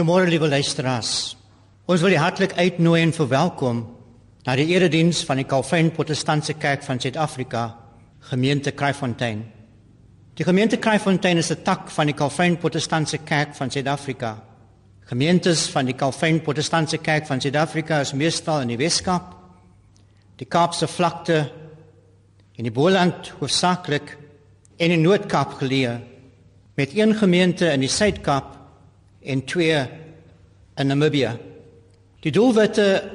Goeiemôre liewe luisteraars. Ons wil u hartlik uitnooi en verwelkom na die erediens van die Calvin Protestantse Kerk van Suid-Afrika, gemeente Kraaifontein. Die gemeente Kraaifontein is 'n tak van die Calvin Protestantse Kerk van Suid-Afrika. Gemeentes van die Calvin Protestantse Kerk van Suid-Afrika is meestal in die Weskaap, die Kaapse vlakte en die Boland hoofsaaklik en in Noord-Kaap geleë met een gemeente in die Suid-Kaap en twee in Namibië. Die doelwitte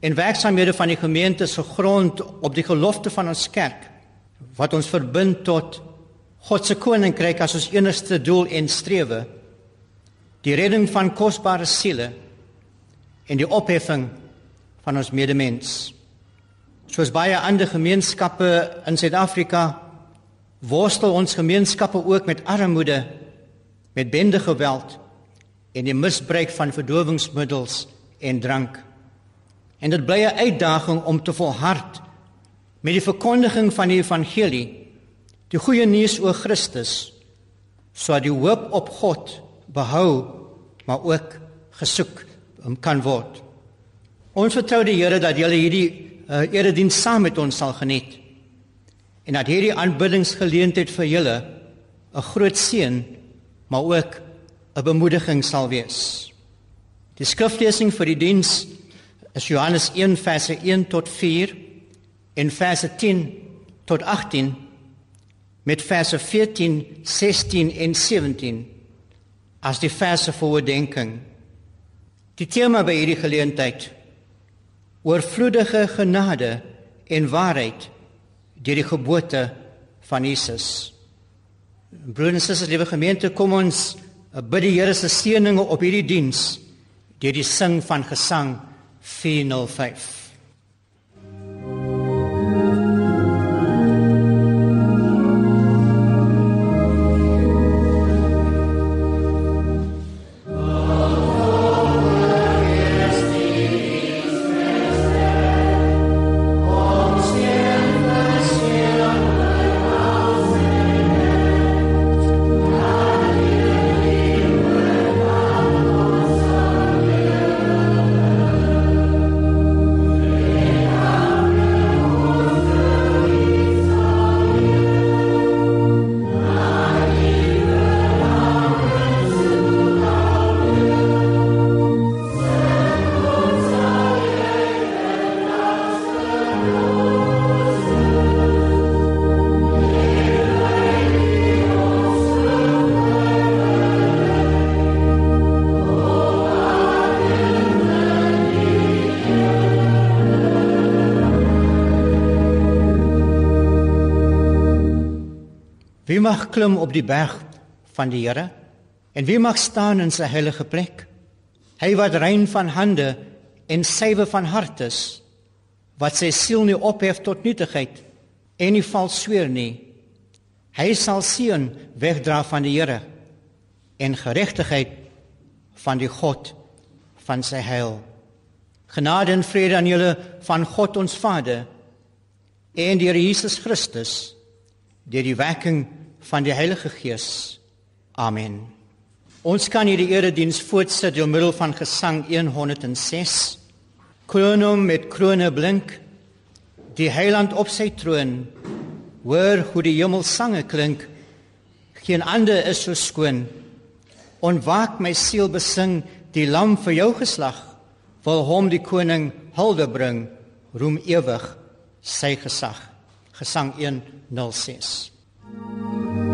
en werksamehede van die gemeente is gegrond op die gelofte van ons kerk wat ons verbind tot God se koninkryk as ons enigste doel en strewe. Die redding van kosbare siele en die opheffing van ons medemens. Soos baie ander gemeenskappe in Suid-Afrika worstel ons gemeenskappe ook met armoede, met bende geweld en die misbruik van verdowingsmiddels en drank. En dit bly 'n uitdaging om te volhard met die verkondiging van die evangelie, die goeie nuus oor Christus, sodat die hoop op God behou, maar ook gesoek kan word. Ons vertrou die Here dat julle hierdie uh, erediens saam met ons sal geniet en dat hierdie aanbiddingsgeleentheid vir julle 'n groot seën, maar ook 'n bemoediging sal wees. Die skriflesing vir die diens is Johannes 1 verse 1 tot 4 en verse 10 tot 18 met verse 14, 16 en 17 as die verse vir oordenking. Die tema by hierdie geleentheid oorvloedige genade en waarheid deur die geboorte van Jesus. Broers en susters, liewe gemeente, kom ons bid die Here se seëninge op hierdie diens deur die sing van gesang 405. Wie mag klim op die berg van die Here? En wie mag staan in sy heilige plek? Hy wat rein van hande en suiwer van hart is, wat sy siel nie ophef tot nietigheid en nie vals sweer nie. Hy sal seën wegdra van die Here en geregtigheid van die God van sy heil. Genade en vrede aan julle van God ons Vader en Here Jesus Christus deur die werking van die Heilige Gees. Amen. Ons kan hierdie erediens voortsit deur middel van gesang 106. Kroonum met krone blink, die Heiland op sy troon. Hoor hoe die hemelsange klink. Geen ander is so skoon. Onwaak my siel besing die lam vir jou geslag. Wil hom die koning hulde bring, roem ewig sy gesag. Gesang 106. Praise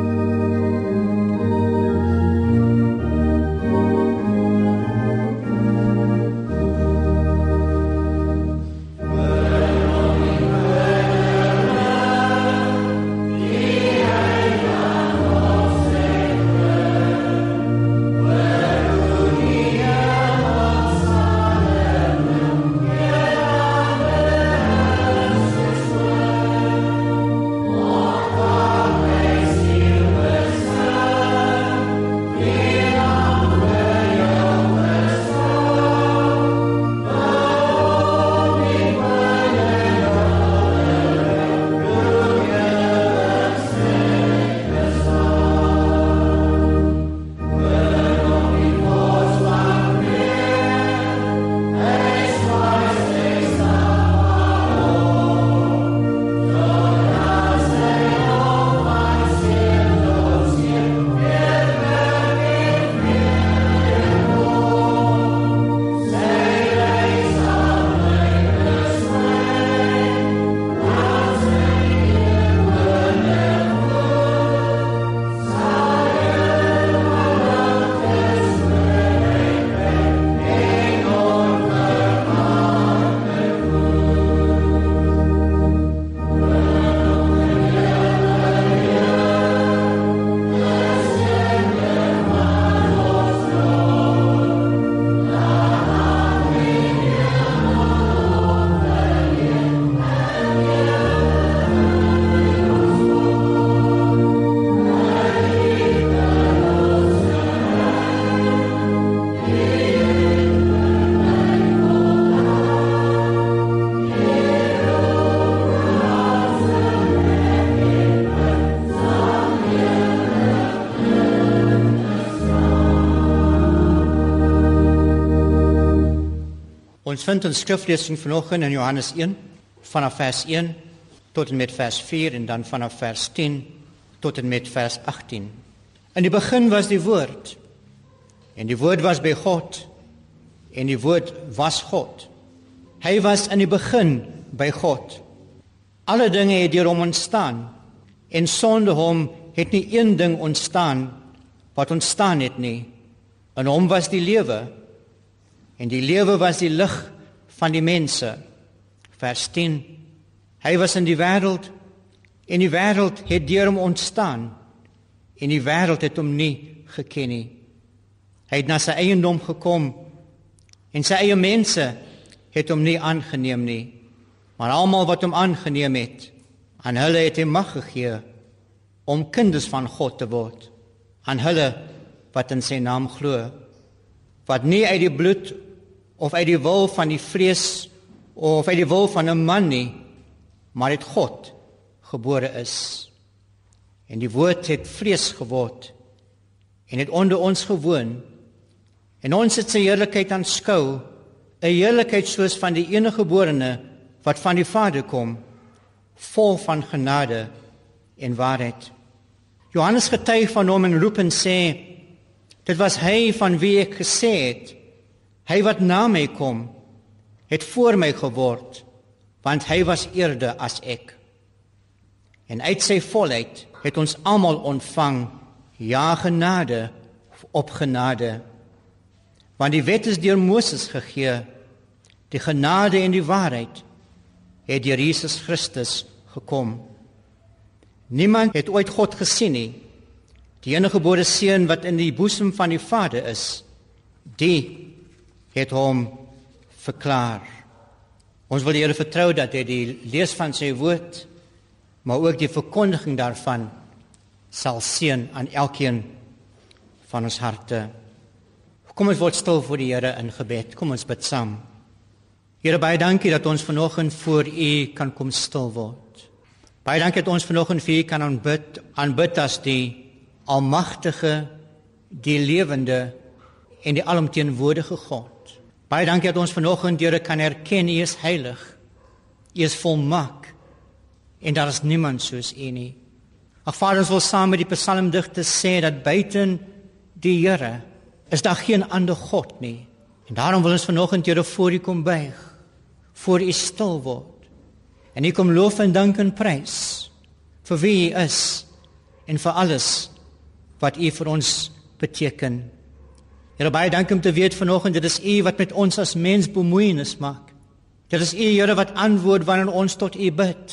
Ons vind 'n skriflesing vanoggend in Johannes 1 vanaf vers 1 tot en met vers 4 en dan vanaf vers 10 tot en met vers 18. In die begin was die woord en die woord was by God en die woord was God. Hy was in die begin by God. Alle dinge het deur hom ontstaan en sonder hom het nie een ding ontstaan wat ontstaan het nie. In hom was die lewe en die lewe was die lig van die mense. Vers 10. Hy was in die wêreld en die wêreld het deur hom ontstaan en die wêreld het hom nie geken nie. Hy het na sy eiendom gekom en sy eie mense het hom nie aangeneem nie. Maar almal wat hom aangeneem het, aan hulle het hy mag gegee om kinders van God te word. Aan hulle wat in sy naam glo, wat nie uit die bloed of uit die wil van die vrees of uit die wil van 'n man nie, maar uit God gebore is. En die woord het vlees geword en het onder ons gewoon. En ons het sy heerlikheid aanskou, 'n heerlikheid soos van die enige geborene wat van die Vader kom, vol van genade en waarheid. Johannes getuig van hom en roep en sê: Dit was hy van wie ek gesê het: Hy wat na my kom, het voor my geword, want hy was eerder as ek. En uit sy volheid het ons almal ontvang ja genade op genade. Want die wet is deur Moses gegee, die genade en die waarheid het deur Jesus Christus gekom. Niemand het ooit God gesien nie. Die enige gebore seun wat in die boesem van die Vader is, die het hom verklaar. Ons wil die Here vertrou dat hy die lees van sy woord maar ook die verkondiging daarvan sal seën aan elkeen van ons harte. Kom ons word stil voor die Here in gebed. Kom ons bid saam. Here baie dankie dat ons vanoggend voor U kan kom stil word. Baie dankie dat ons vanoggend vir U kan aanbid, aanbid as die almagtige, die lewende en die alomteenwoordige God. Baie dankie dat ons vanoggend Here kan erken U is heilig. U is volmaak. En daar is niemand soos U nie. Ag Vader, ons wil saam met die psalmdigter sê dat buiten die Here is daar geen ander God nie. En daarom wil ons vanoggend Here voor U kom buig. Voor U stil word. En U kom loof en dank en prys vir wie U is en vir alles wat U vir ons beteken. Here baie dankie om te weet vanoggend dit is U wat met ons as mens bemoeienis maak. Dit is U Here wat antwoord wanneer ons tot U bid.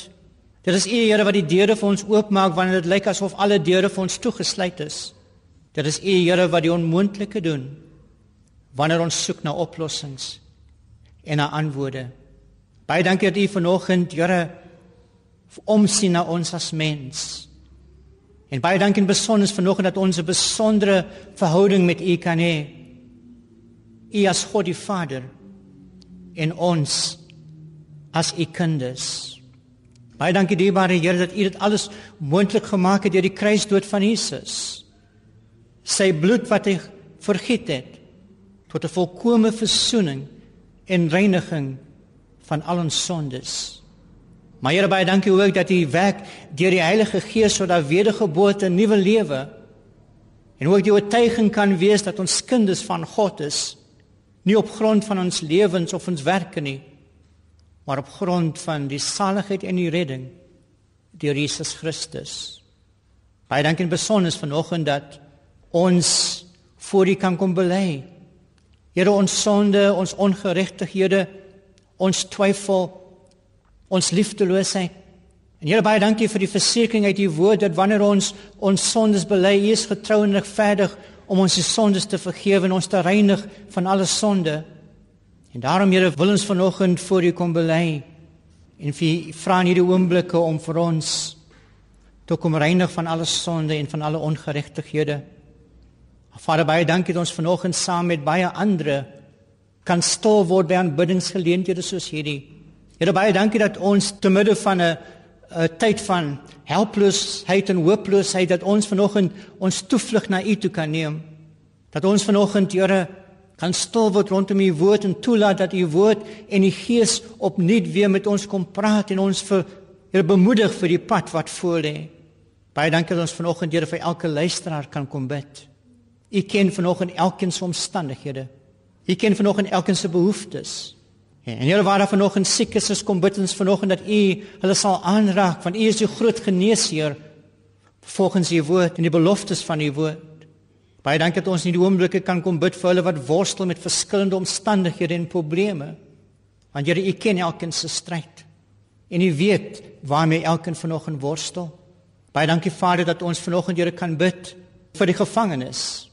Dit is U Here wat die deure vir ons oopmaak wanneer dit lyk asof alle deure vir ons toegesluit is. Dit is U Here wat die onmoontlike doen wanneer ons soek na oplossings en na antwoorde. Baie dankie dat U vanoggend Here omsien na ons as mens. En baie dankie besonder vanoggend dat ons 'n besondere verhouding met U kan hê. U as God die Vader en ons as U kinders. Baie dankie dierbare Here dat U dit alles moontlik gemaak het deur die kruisdood van Jesus. Sy bloed wat hy vergiet het tot 'n volkomme verzoening en reiniging van al ons sondes. Maar Here baie dankie ook dat U werk deur die Heilige Gees sodat wedergeboorte nuwe lewe en ook die oortuiging kan wees dat ons kinders van God is nie op grond van ons lewens of ons werke nie maar op grond van die saligheid en die redding deur Jesus Christus. Baie dankie in besonder vanoggend dat ons voor U kan kom bely. Here ons sonde, ons ongeregtighede, ons twyfel ons liefdeloosheid. En Here baie dankie vir die versekering uit u woord dat wanneer ons ons sondes bely, u is getrou en regverdig om ons se sondes te vergewe en ons te reinig van alle sonde. En daarom Here wil ons vanoggend voor u kom bely en vir vra in hierdie oomblikke om vir ons te kom reinig van alle sonde en van alle ongeregtighede. Vader baie dankie dat ons vanoggend saam met baie ander kan stil word by aanbiddingsgeleenthede soos hierdie. Here baie dankie dat ons te midde van 'n 'n tyd van helpeloosheid en hooploosheid dat ons vanoggend ons toevlug na U toe kan neem. Dat ons vanoggend Here kan stil word rondom u woord en toelaat dat u woord en die gees opnuut weer met ons kom praat en ons vir Here bemoedig vir die pad wat voor lê. Baie dankie dat ons vanoggend Here vir elke luisteraar kan kom bid. U ken vanoggend elkeen se omstandighede. U ken vanoggend elkeen se behoeftes. En Here waar daar vanoggend siek is, is kom bid ons vanoggend dat U hulle sal aanraak want U is die groot geneesheer volgens U woord en die beloftes van U woord. Baie dankie dat ons in die oomblikke kan kom bid vir hulle wat worstel met verskillende omstandighede en probleme. Want Here, U ken elkeen se stryd. En U weet waarmee elkeen vanoggend worstel. Baie dankie Vader dat ons vanoggend Here kan bid vir die gevangenes.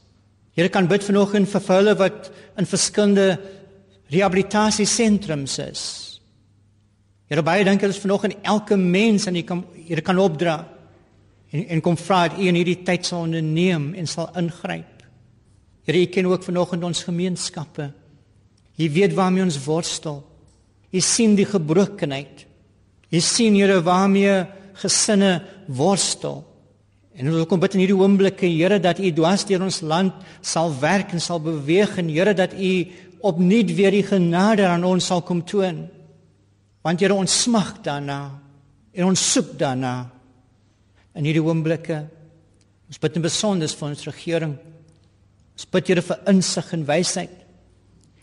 Here kan bid vanoggend vir hulle wat in verskillende rehabilitasiesentrums is. Here baie dankie dat ons vanoggend elke mens aan U kan Here kan opdra en en kom vra dat U in hierdie tyd sal onderneem en sal ingryp. Here, U ken ook vanoggend ons gemeenskappe. U weet waarmee ons worstel. U sien die gebrokenheid. U sien Here waarmee gesinne worstel. En ons kom bid in hierdie oomblikke, Here, dat U dwars deur ons land sal werk en sal beweeg en Here dat U opnuut weer die genade aan ons sal kom toon. Want Here, ons smag daarna en ons soek daarna in hierdie oomblikke. Ons bid in besonder vir ons regering. Ons bid Here vir insig en wysheid.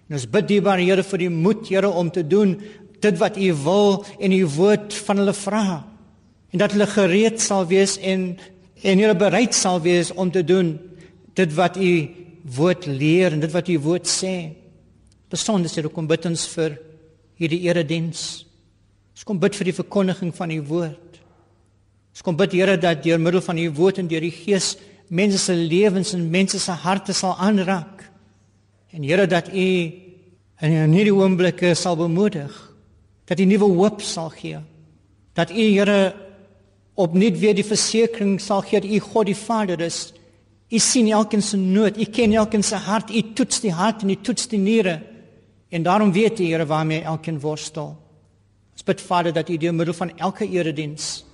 En ons bid diebaar Here vir die moed Here om te doen dit wat U wil en U woord van hulle vra. En dat hulle gereed sal wees en en Here bereid sal wees om te doen dit wat U woord leer en dit wat U woord sê. Besonder Here kom bid ons vir hierdie erediens. Ons kom bid vir die verkondiging van U woord. Ons kom bid Here dat deur middel van u woord en deur die gees mense se lewens en mense se harte sal aanraak. En Here dat u in hierdie oomblikke sal bemoedig, dat u nuwe hoop sal gee. Dat u Here opnuut weer die versekering sal gee dat u God die Vader is. U sien elkeen se nood, u ken elkeen se hart, u toets die hart en u toets die niere. En daarom weet u Here waarmee elkeen worstel. Ons bid Vader dat u deur middel van elke erediens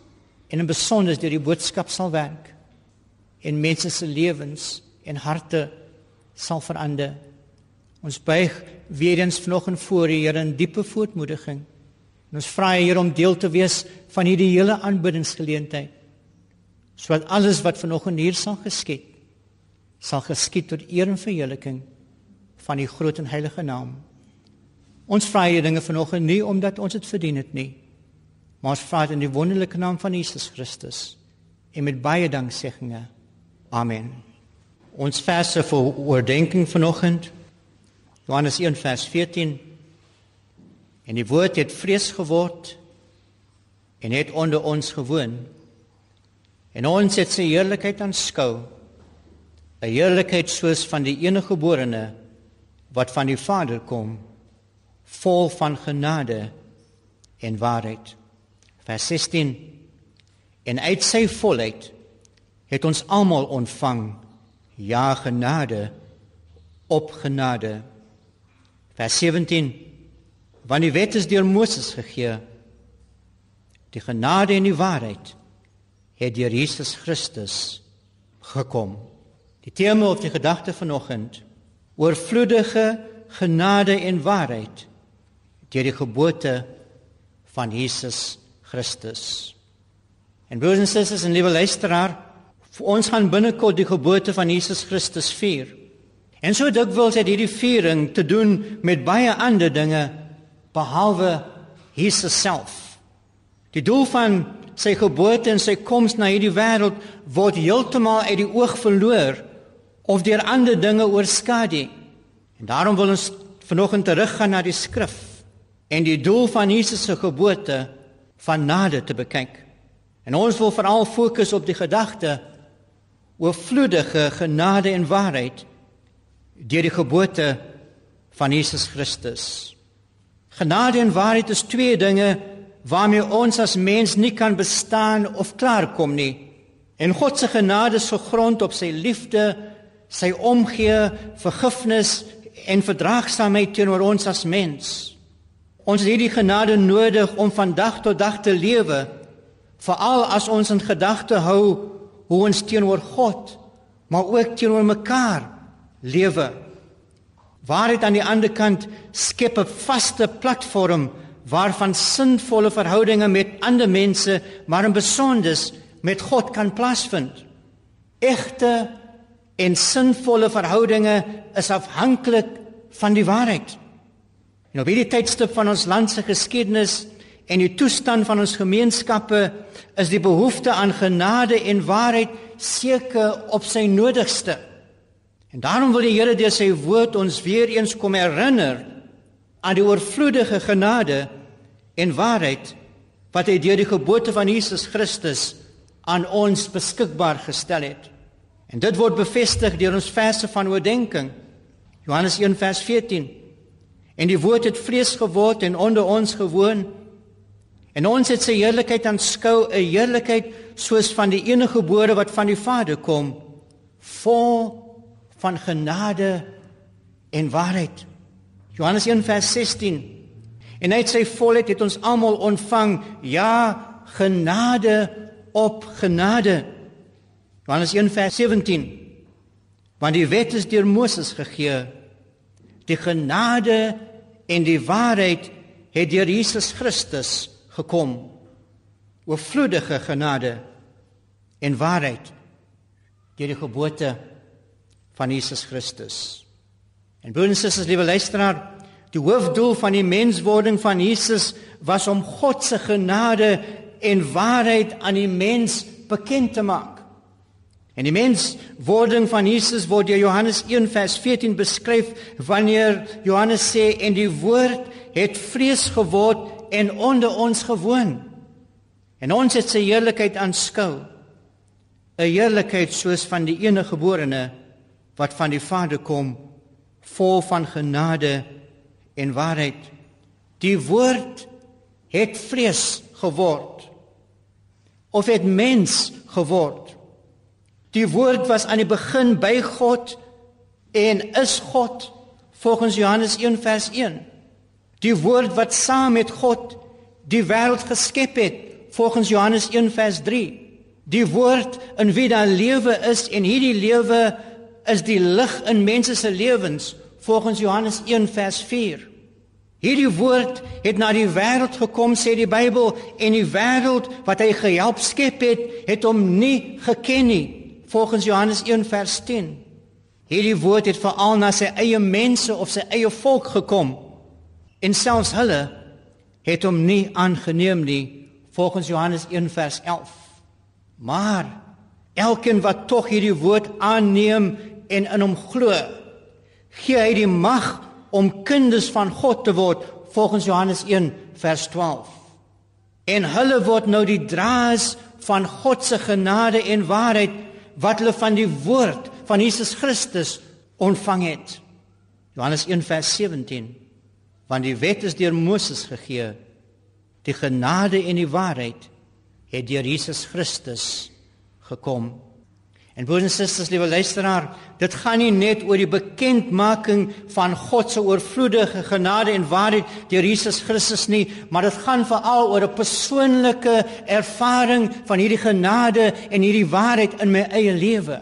en in besonder deur die boodskap sal werk en mense se lewens en harte sal verander. Ons buig weer eens vanoggend voor U Here in diepe voortmoediging. En ons vra U Here om deel te wees van hierdie hele aanbiddingsgeleentheid. Sodat alles wat vanoggend hier sal geskied sal geskied tot eer en verheerliking van U groot en heilige naam. Ons vra hierdie dinge vanoggend nie omdat ons dit verdien het nie. Maar ons vra in die wonderlike naam van Jesus Christus en met baie dankseggings. Amen. Ons verse vir oordenking vanoggend. Johannes 1 vers 14. En die woord het vlees geword en het onder ons gewoon. En ons het sy heerlikheid aanskou. 'n Heerlikheid soos van die enige geborene wat van die Vader kom, vol van genade en waarheid. Vers 16 en uit sy volheid het ons almal ontvang ja genade op genade. Vers 17 want die wet is deur Moses gegee. Die genade en die waarheid het deur Jesus Christus gekom. Die tema of die gedagte vanoggend oorvloedige genade en waarheid deur die geboorte van Jesus Christus. En broers en susters en liewe luisteraar, vir ons gaan binnekort die geboorte van Jesus Christus vier. En so dikwels het hierdie viering te doen met baie ander dinge behalwe Jesus self. Die doel van sy geboorte en sy koms na hierdie wêreld word heeltemal uit die oog verloor of deur ander dinge oorskadu. En daarom wil ons vanoggend teruggaan na die skrif en die doel van Jesus se geboorte van nader te bekyk. En ons wil veral fokus op die gedagte oor vloedige genade en waarheid deur die geboorte van Jesus Christus. Genade en waarheid is twee dinge waarmee ons as mens nie kan bestaan of klaarkom nie. En God se genade is gegrond op sy liefde, sy omgee, vergifnis en verdraagsaamheid teenoor ons as mens. Ons het hierdie genade nodig om van dag tot dag te lewe, veral as ons in gedagte hou hoe ons teenoor God, maar ook teenoor mekaar lewe. Waarheid aan die ander kant skep 'n vaste platform waarvan sinvolle verhoudinge met ander mense, maar in besonder met God kan plaasvind. Egte en sinvolle verhoudinge is afhanklik van die waarheid. En op hierdie tydstip van ons land se geskiedenis en die toestand van ons gemeenskappe is die behoefte aan genade en waarheid seker op sy nodigste. En daarom wil die Here deur sy woord ons weer eens kom herinner aan die oorvloedige genade en waarheid wat hy deur die geboorte van Jesus Christus aan ons beskikbaar gestel het. En dit word bevestig deur ons verse van oordeenking. Johannes 1 vers 14. En die woord het vlees geword en onder ons gewoon. En ons het sy heerlikheid aanskou, 'n heerlikheid soos van die enige gebore wat van die Vader kom, vol van genade en waarheid. Johannes 1 vers 16. En uit sy volheid het ons almal ontvang, ja, genade op genade. Johannes 1 vers 17. Want die wet is deur Moses gegee. Die genade en die waarheid het deur Jesus Christus gekom. Oorvloedige genade en waarheid deur die geboorte van Jesus Christus. En broers en susters, liewe luisteraar, die hoofdoel van die menswording van Jesus was om God se genade en waarheid aan die mens bekend te maak. En die menswording van Jesus word deur Johannes 1 vers 14 beskryf wanneer Johannes sê en die woord het vlees geword en onder ons gewoon. En ons het sy heerlikheid aanskou. 'n Heerlikheid soos van die enige geborene wat van die Vader kom, vol van genade en waarheid. Die woord het vlees geword of het mens geword. Die woord was aan die begin by God en is God volgens Johannes 1 vers 1. Die woord wat saam met God die wêreld geskep het volgens Johannes 1 vers 3. Die woord in wie daar lewe is en hierdie lewe is die lig in mense se lewens volgens Johannes 1 vers 4. Hierdie woord het na die wêreld gekom sê die Bybel en die wêreld wat hy gehelp skep het, het hom nie geken nie volgens Johannes 1 vers 10. Hierdie woord het veral na sy eie mense of sy eie volk gekom. En selfs hulle het hom nie aangeneem nie volgens Johannes 1 vers 11. Maar elkeen wat tog hierdie woord aanneem en in hom glo, gee hy die mag om kinders van God te word volgens Johannes 1 vers 12. En hulle word nou die draers van God se genade en waarheid wat hulle van die woord van Jesus Christus ontvang het. Johannes 1 vers 17. Want die wet is deur Moses gegee. Die genade en die waarheid het deur Jesus Christus gekom. En broers en susters, liewe luisteraar, dit gaan nie net oor die bekendmaking van God se oorvloedige genade en waarheid deur Jesus Christus nie, maar dit gaan veral oor 'n persoonlike ervaring van hierdie genade en hierdie waarheid in my eie lewe.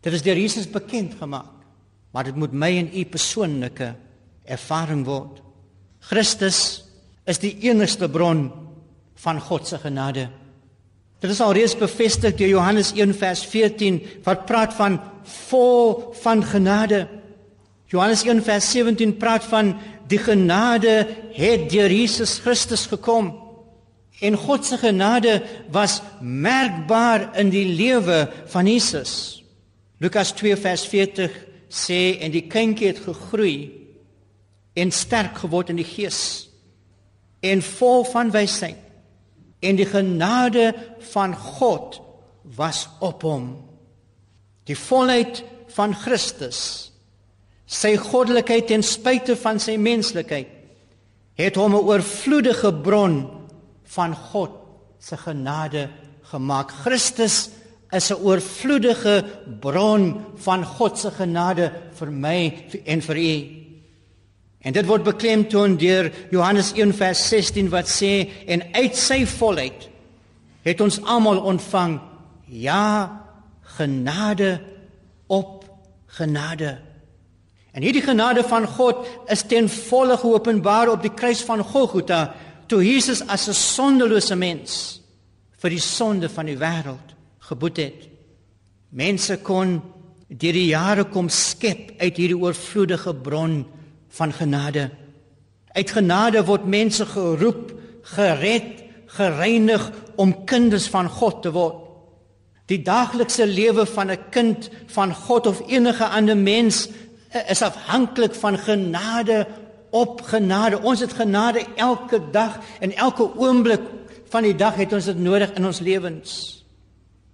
Dit is deur Jesus bekend gemaak, maar dit moet my en u persoonlike ervaring word. Christus is die enigste bron van God se genade. Dit is alreeds bevestig deur Johannes 1 vers 14 wat praat van vol van genade. Johannes 1 vers 17 praat van die genade het deur Jesus Christus gekom. En God se genade was merkbaar in die lewe van Jesus. Lukas 2 vers 40 sê en die kindjie het gegroei en sterk geword in die gees en vol van wysheid en die genade van God was op hom. Die volheid van Christus, sy goddelikheid ten spyte van sy menslikheid, het hom 'n oorvloedige bron van God se genade gemaak. Christus is 'n oorvloedige bron van God se genade vir my en vir u. En dit word beklemtoon deur Johannes 1 vers 16 wat sê en uit sy volheid het ons almal ontvang ja genade op genade. En hierdie genade van God is ten volle geopenbaar op die kruis van Golgotha toe Jesus as 'n sondelose mens vir die sonde van die wêreld geboet het. Mense kon deur die jare kom skep uit hierdie oorvloedige bron van genade. Uit genade word mense geroep, gered, gereinig om kinders van God te word. Die daaglikse lewe van 'n kind van God of enige ander mens is afhanklik van genade op genade. Ons het genade elke dag en elke oomblik van die dag het ons dit nodig in ons lewens.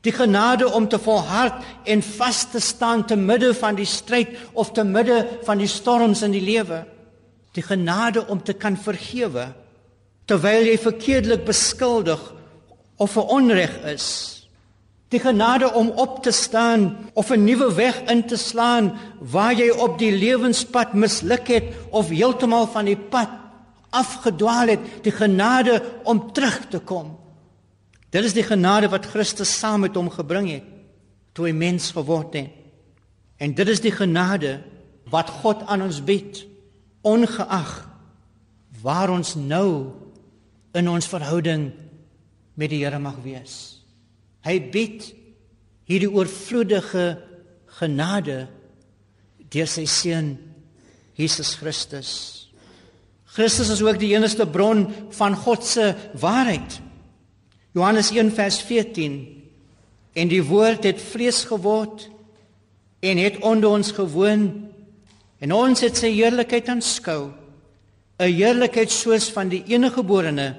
Die genade om te volhard en vas te staan te midde van die stryd of te midde van die storms in die lewe. Die genade om te kan vergewe terwyl jy verkeerdelik beskuldig of veronreg is. Die genade om op te staan of 'n nuwe weg in te slaan waar jy op die lewenspad misluk het of heeltemal van die pad afgedwaal het, die genade om terug te kom. Dit is die genade wat Christus saam met hom gebring het toe hy mens geword het. En dit is die genade wat God aan ons bied ongeag waar ons nou in ons verhouding met die Here mag wees. Hy bied hierdie oorvloedige genade deur sy seun Jesus Christus. Christus is ook die enigste bron van God se waarheid. Johannes 1:14 En die woord het vlees geword en het onder ons gewoon en ons het sy heerlikheid aanskou 'n heerlikheid soos van die enige geborene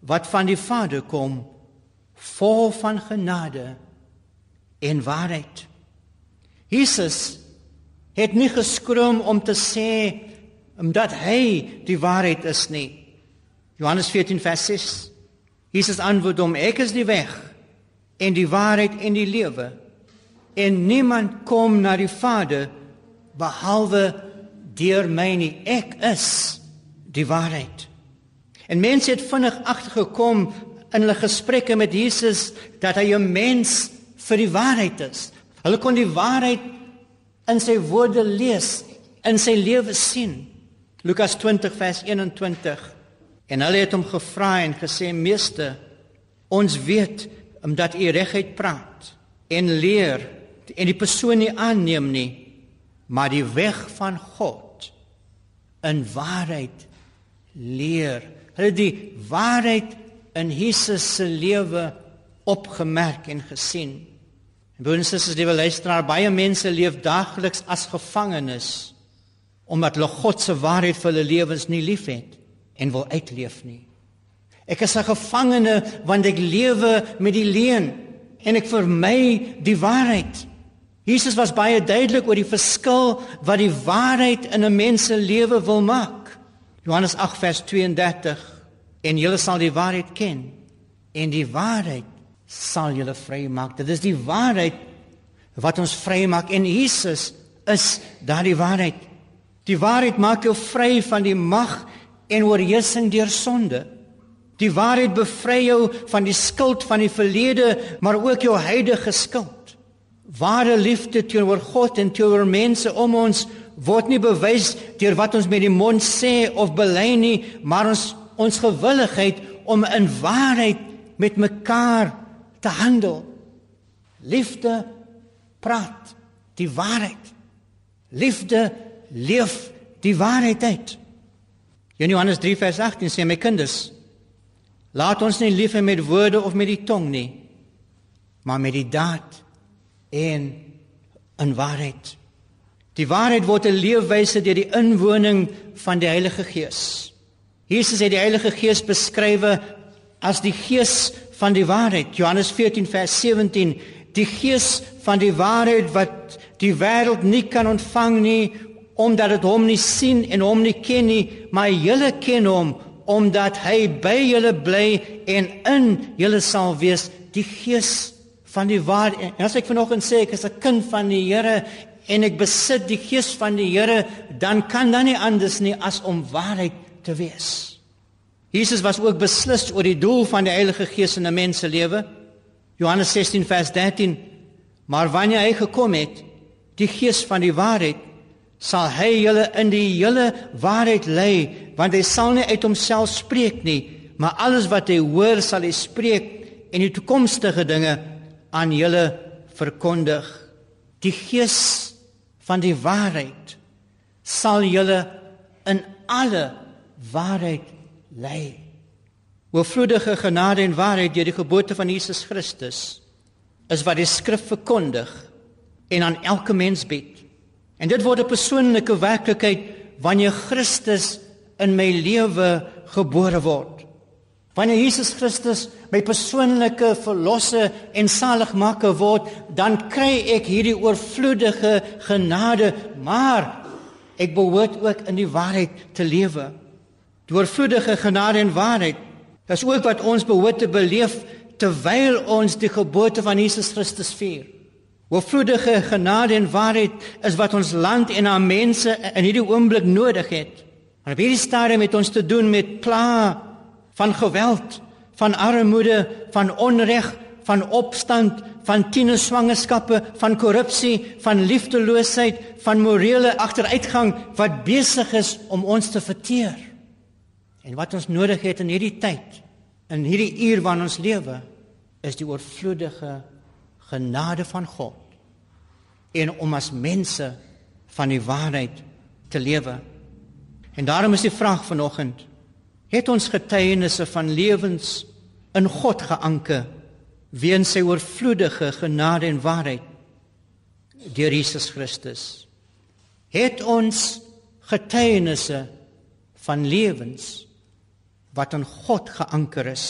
wat van die Vader kom vol van genade en waarheid. Jesus het nie geskroom om te sê omdat hy die waarheid is nie. Johannes 14 vers 6. Jesus antwoord hom: Ek is die weg en die waarheid en die lewe. En niemand kom na die Vader behalwe deur my nie. Ek is die waarheid. En mense het vinnig agtergekom in hulle gesprekke met Jesus dat hy 'n mens vir die waarheid is. Hulle kon die waarheid in sy woorde lees, in sy lewe sien. Lukas 20 vers 21. En hulle het hom gevra en gesê: "Meester, ons weet omdat u reguit praat en leer en die persoon nie aanneem nie, maar die weg van God in waarheid leer. Hulle die waarheid in Jesus se lewe opgemerk en gesien. En broers en susters, die luisteraar, baie mense leef daagliks as gevangenes omdat hulle God se waarheid vir hulle lewens nie liefhet en wil uitleef nie. Ek is 'n gevangene want ek lewe met die leuen en ek vermy die waarheid. Jesus was baie duidelik oor die verskil wat die waarheid in 'n mens se lewe wil maak. Johannes 8 vers 32 en julle sal die waarheid ken en die waarheid sal julle vrymaak. Dit is die waarheid wat ons vrymaak en Jesus is daardie waarheid. Die waarheid maak jou vry van die mag en oorheersing deur sonde. Die waarheid bevry jou van die skuld van die verlede, maar ook jou huidige skuld. Ware liefde teenoor God en teenoor mense om ons word nie bewys deur wat ons met die mond sê of bely nie, maar ons ons gewilligheid om in waarheid met mekaar te handel. Liefde praat die waarheid. Liefde leef die waarheid uit. In Johannes 3 vers 18 sê my kinders, laat ons nie lief hê met woorde of met die tong nie, maar met die daad en in waarheid. Die waarheid word 'n leefwyse deur die inwoning van die Heilige Gees. Jesus het die Heilige Gees beskryf as die Gees van die waarheid. Johannes 14 vers 17, die Gees van die waarheid wat die wêreld nie kan ontvang nie omdat dit hom nie sien en hom nie ken nie, maar julle ken hom omdat hy by julle bly en in julle sal wees, die Gees van die waarheid. En as ek vanoggend sê ek is 'n kind van die Here en ek besit die gees van die Here, dan kan dan nie anders nie as om waarheid te wees. Jesus was ook beslis oor die doel van die Heilige Gees in 'n mens se lewe. Johannes 16 vers 13. Maar wanneer hy gekom het, die Gees van die waarheid, sal hy julle in die hele waarheid lei, want hy sal nie uit homself spreek nie, maar alles wat hy hoor sal hy spreek en die toekomstige dinge aan julle verkondig. Die gees van die waarheid sal julle in alle waarheid lei. Oorvloedige genade en waarheid deur die geboorte van Jesus Christus is wat die skrif verkondig en aan elke mens bied. En dit word 'n persoonlike werklikheid wanneer Christus in my lewe gebore word. Wanneer Jesus Christus my persoonlike verlosser en saligmaker word, dan kry ek hierdie oorvloedige genade, maar ek behoort ook in die waarheid te lewe. Die oorvloedige genade en waarheid, dis ook wat ons behoort te beleef terwyl ons die geboorte van Jesus Christus vier. Oorvloedige genade en waarheid is wat ons land en haar mense in hierdie oomblik nodig het. Maar op hierdie stadium het ons te doen met pla van geweld, van armoede, van onreg, van opstand, van tienerswangerskappe, van korrupsie, van liefdeloosheid, van morele agteruitgang wat besig is om ons te verteer. En wat ons nodig het in hierdie tyd, in hierdie uur waarin ons lewe, is die oorvloedige genade van God en om as mense van die waarheid te lewe. En daarom is die vraag vanoggend: het ons getuienisse van lewens in God geanker weens sy oorvloedige genade en waarheid deur Jesus Christus? Het ons getuienisse van lewens wat in God geanker is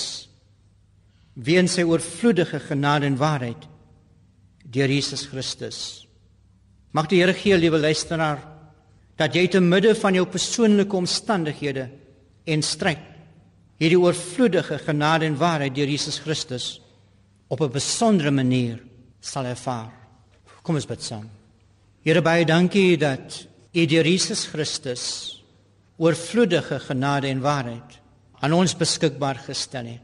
weens sy oorvloedige genade en waarheid deur Jesus Christus? Mag die Here gee, liewe luisteraar, dat jy te midde van jou persoonlike omstandighede en stryd hierdie oorvloedige genade en waarheid deur Jesus Christus op 'n besondere manier sal ervaar. Kom ons bid saam. Here baie dankie dat U deur Jesus Christus oorvloedige genade en waarheid aan ons beskikbaar gestel het.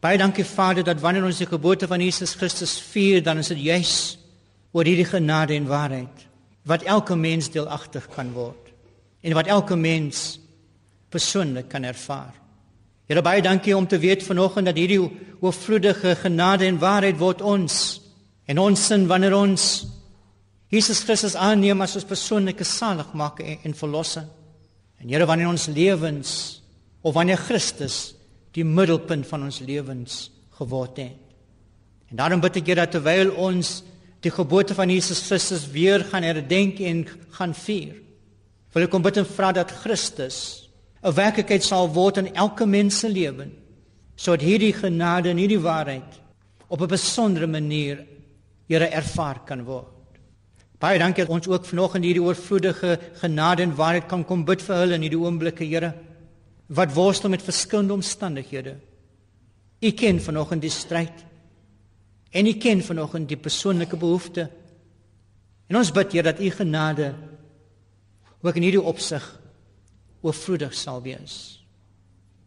Baie dankie Vader dat wanneer ons die geboorte van Jesus Christus vier, dan is dit juis oor hierdie genade en waarheid wat elke mens deelagtig kan word en wat elke mens persoonlik kan ervaar. Here baie dankie om te weet vanoggend dat hierdie oorvloedige genade en waarheid word ons en ons sin wanneer ons Jesus Christus aanneem as ons persoonlike saligmaker en, en verlosser. En Here wanneer ons lewens of wanneer Christus die middelpunt van ons lewens geword het. En daarom bid ek Here dat terwyl ons die geboorte van Jesus Christus weer gaan herdenk en gaan vier. Wil ek kom bid en vra dat Christus 'n werklikheid sal word in elke mens se lewe sodat hierdie genade en hierdie waarheid op 'n besondere manier Here ervaar kan word. Baie dankie dat ons ook vanoggend hierdie oorvloedige genade en waarheid kan kom bid vir hulle in hierdie oomblikke, Here, wat worstel met verskillende omstandighede. U ken vanoggend die stryd En U ken vanoggend die persoonlike behoefte. En ons bid Here dat U genade ook in hierdie opsig oorvloedig sal wees.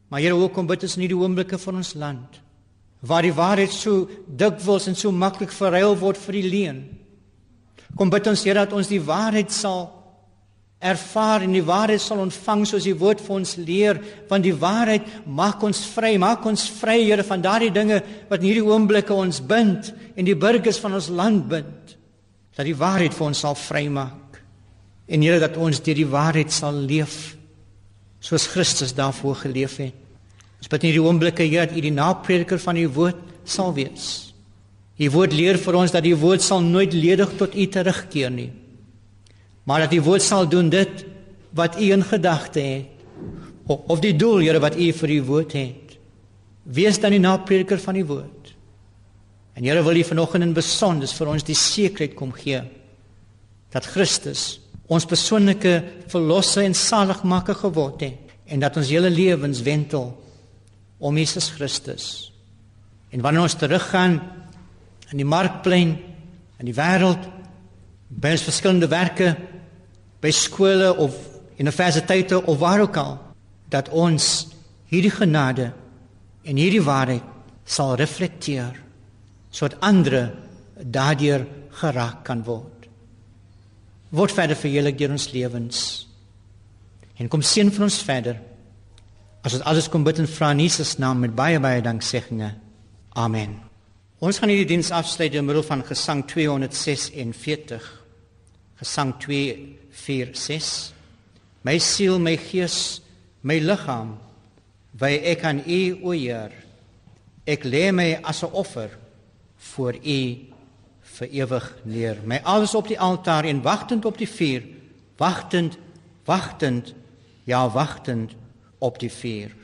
Maar Here, ook kom bid ons in hierdie oomblikke van ons land waar die waarheid so dikwels en so maklik verruil word vir die leuen. Kom bid ons Here dat ons die waarheid sal ervaar en die waarheid sal ontvang soos die woord vir ons leer want die waarheid maak ons vry maak ons vry Here van daardie dinge wat in hierdie oomblikke ons bind en die burgers van ons land bind dat die waarheid vir ons sal vrymaak en Here dat ons deur die waarheid sal leef soos Christus daarvoor geleef het. Ons bid in hierdie oomblikke Here dat U die naprediker van U woord sal wees. U woord leer vir ons dat die woord sal nooit ledig tot U terugkeer nie maar dat die woord sal doen dit wat u in gedagte het. Of, die doel Here wat u vir u woord het. Wees dan die naprediker van die woord. En Here wil u vanoggend in besonder vir ons die sekerheid kom gee dat Christus ons persoonlike verlosser en saligmaker geword het en dat ons hele lewens wentel om Jesus Christus. En wanneer ons teruggaan in die markplein in die wêreld by ons verskillende werke by skole of universiteite of waar ook al dat ons hierdie genade en hierdie waarheid sal reflekteer sodat ander daardeur geraak kan word. word verder verheerlik deur ons lewens. En kom seën vir ons verder. As dit alles kom bid en vra in Jesus naam met baie baie dankseggings. Amen. Ons gaan hierdie diens afsluit deur middel van Gesang 246. Gesang 246. My siel, my gees, my liggaam, wy ek aan U, o Heer. Ek lê my as 'n offer voor U vir ewig neer. My alles op die altaar en wagtend op die vuur, wagtend, wagtend, ja wagtend op die vuur.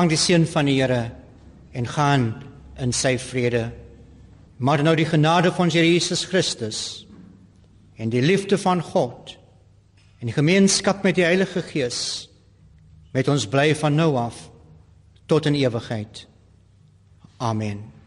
Ontvang die seën van die Here en gaan in sy vrede. Maar nou die genade van Jesus Christus en die liefde van God en die gemeenskap met die Heilige Gees met ons bly van nou af tot in ewigheid. Amen.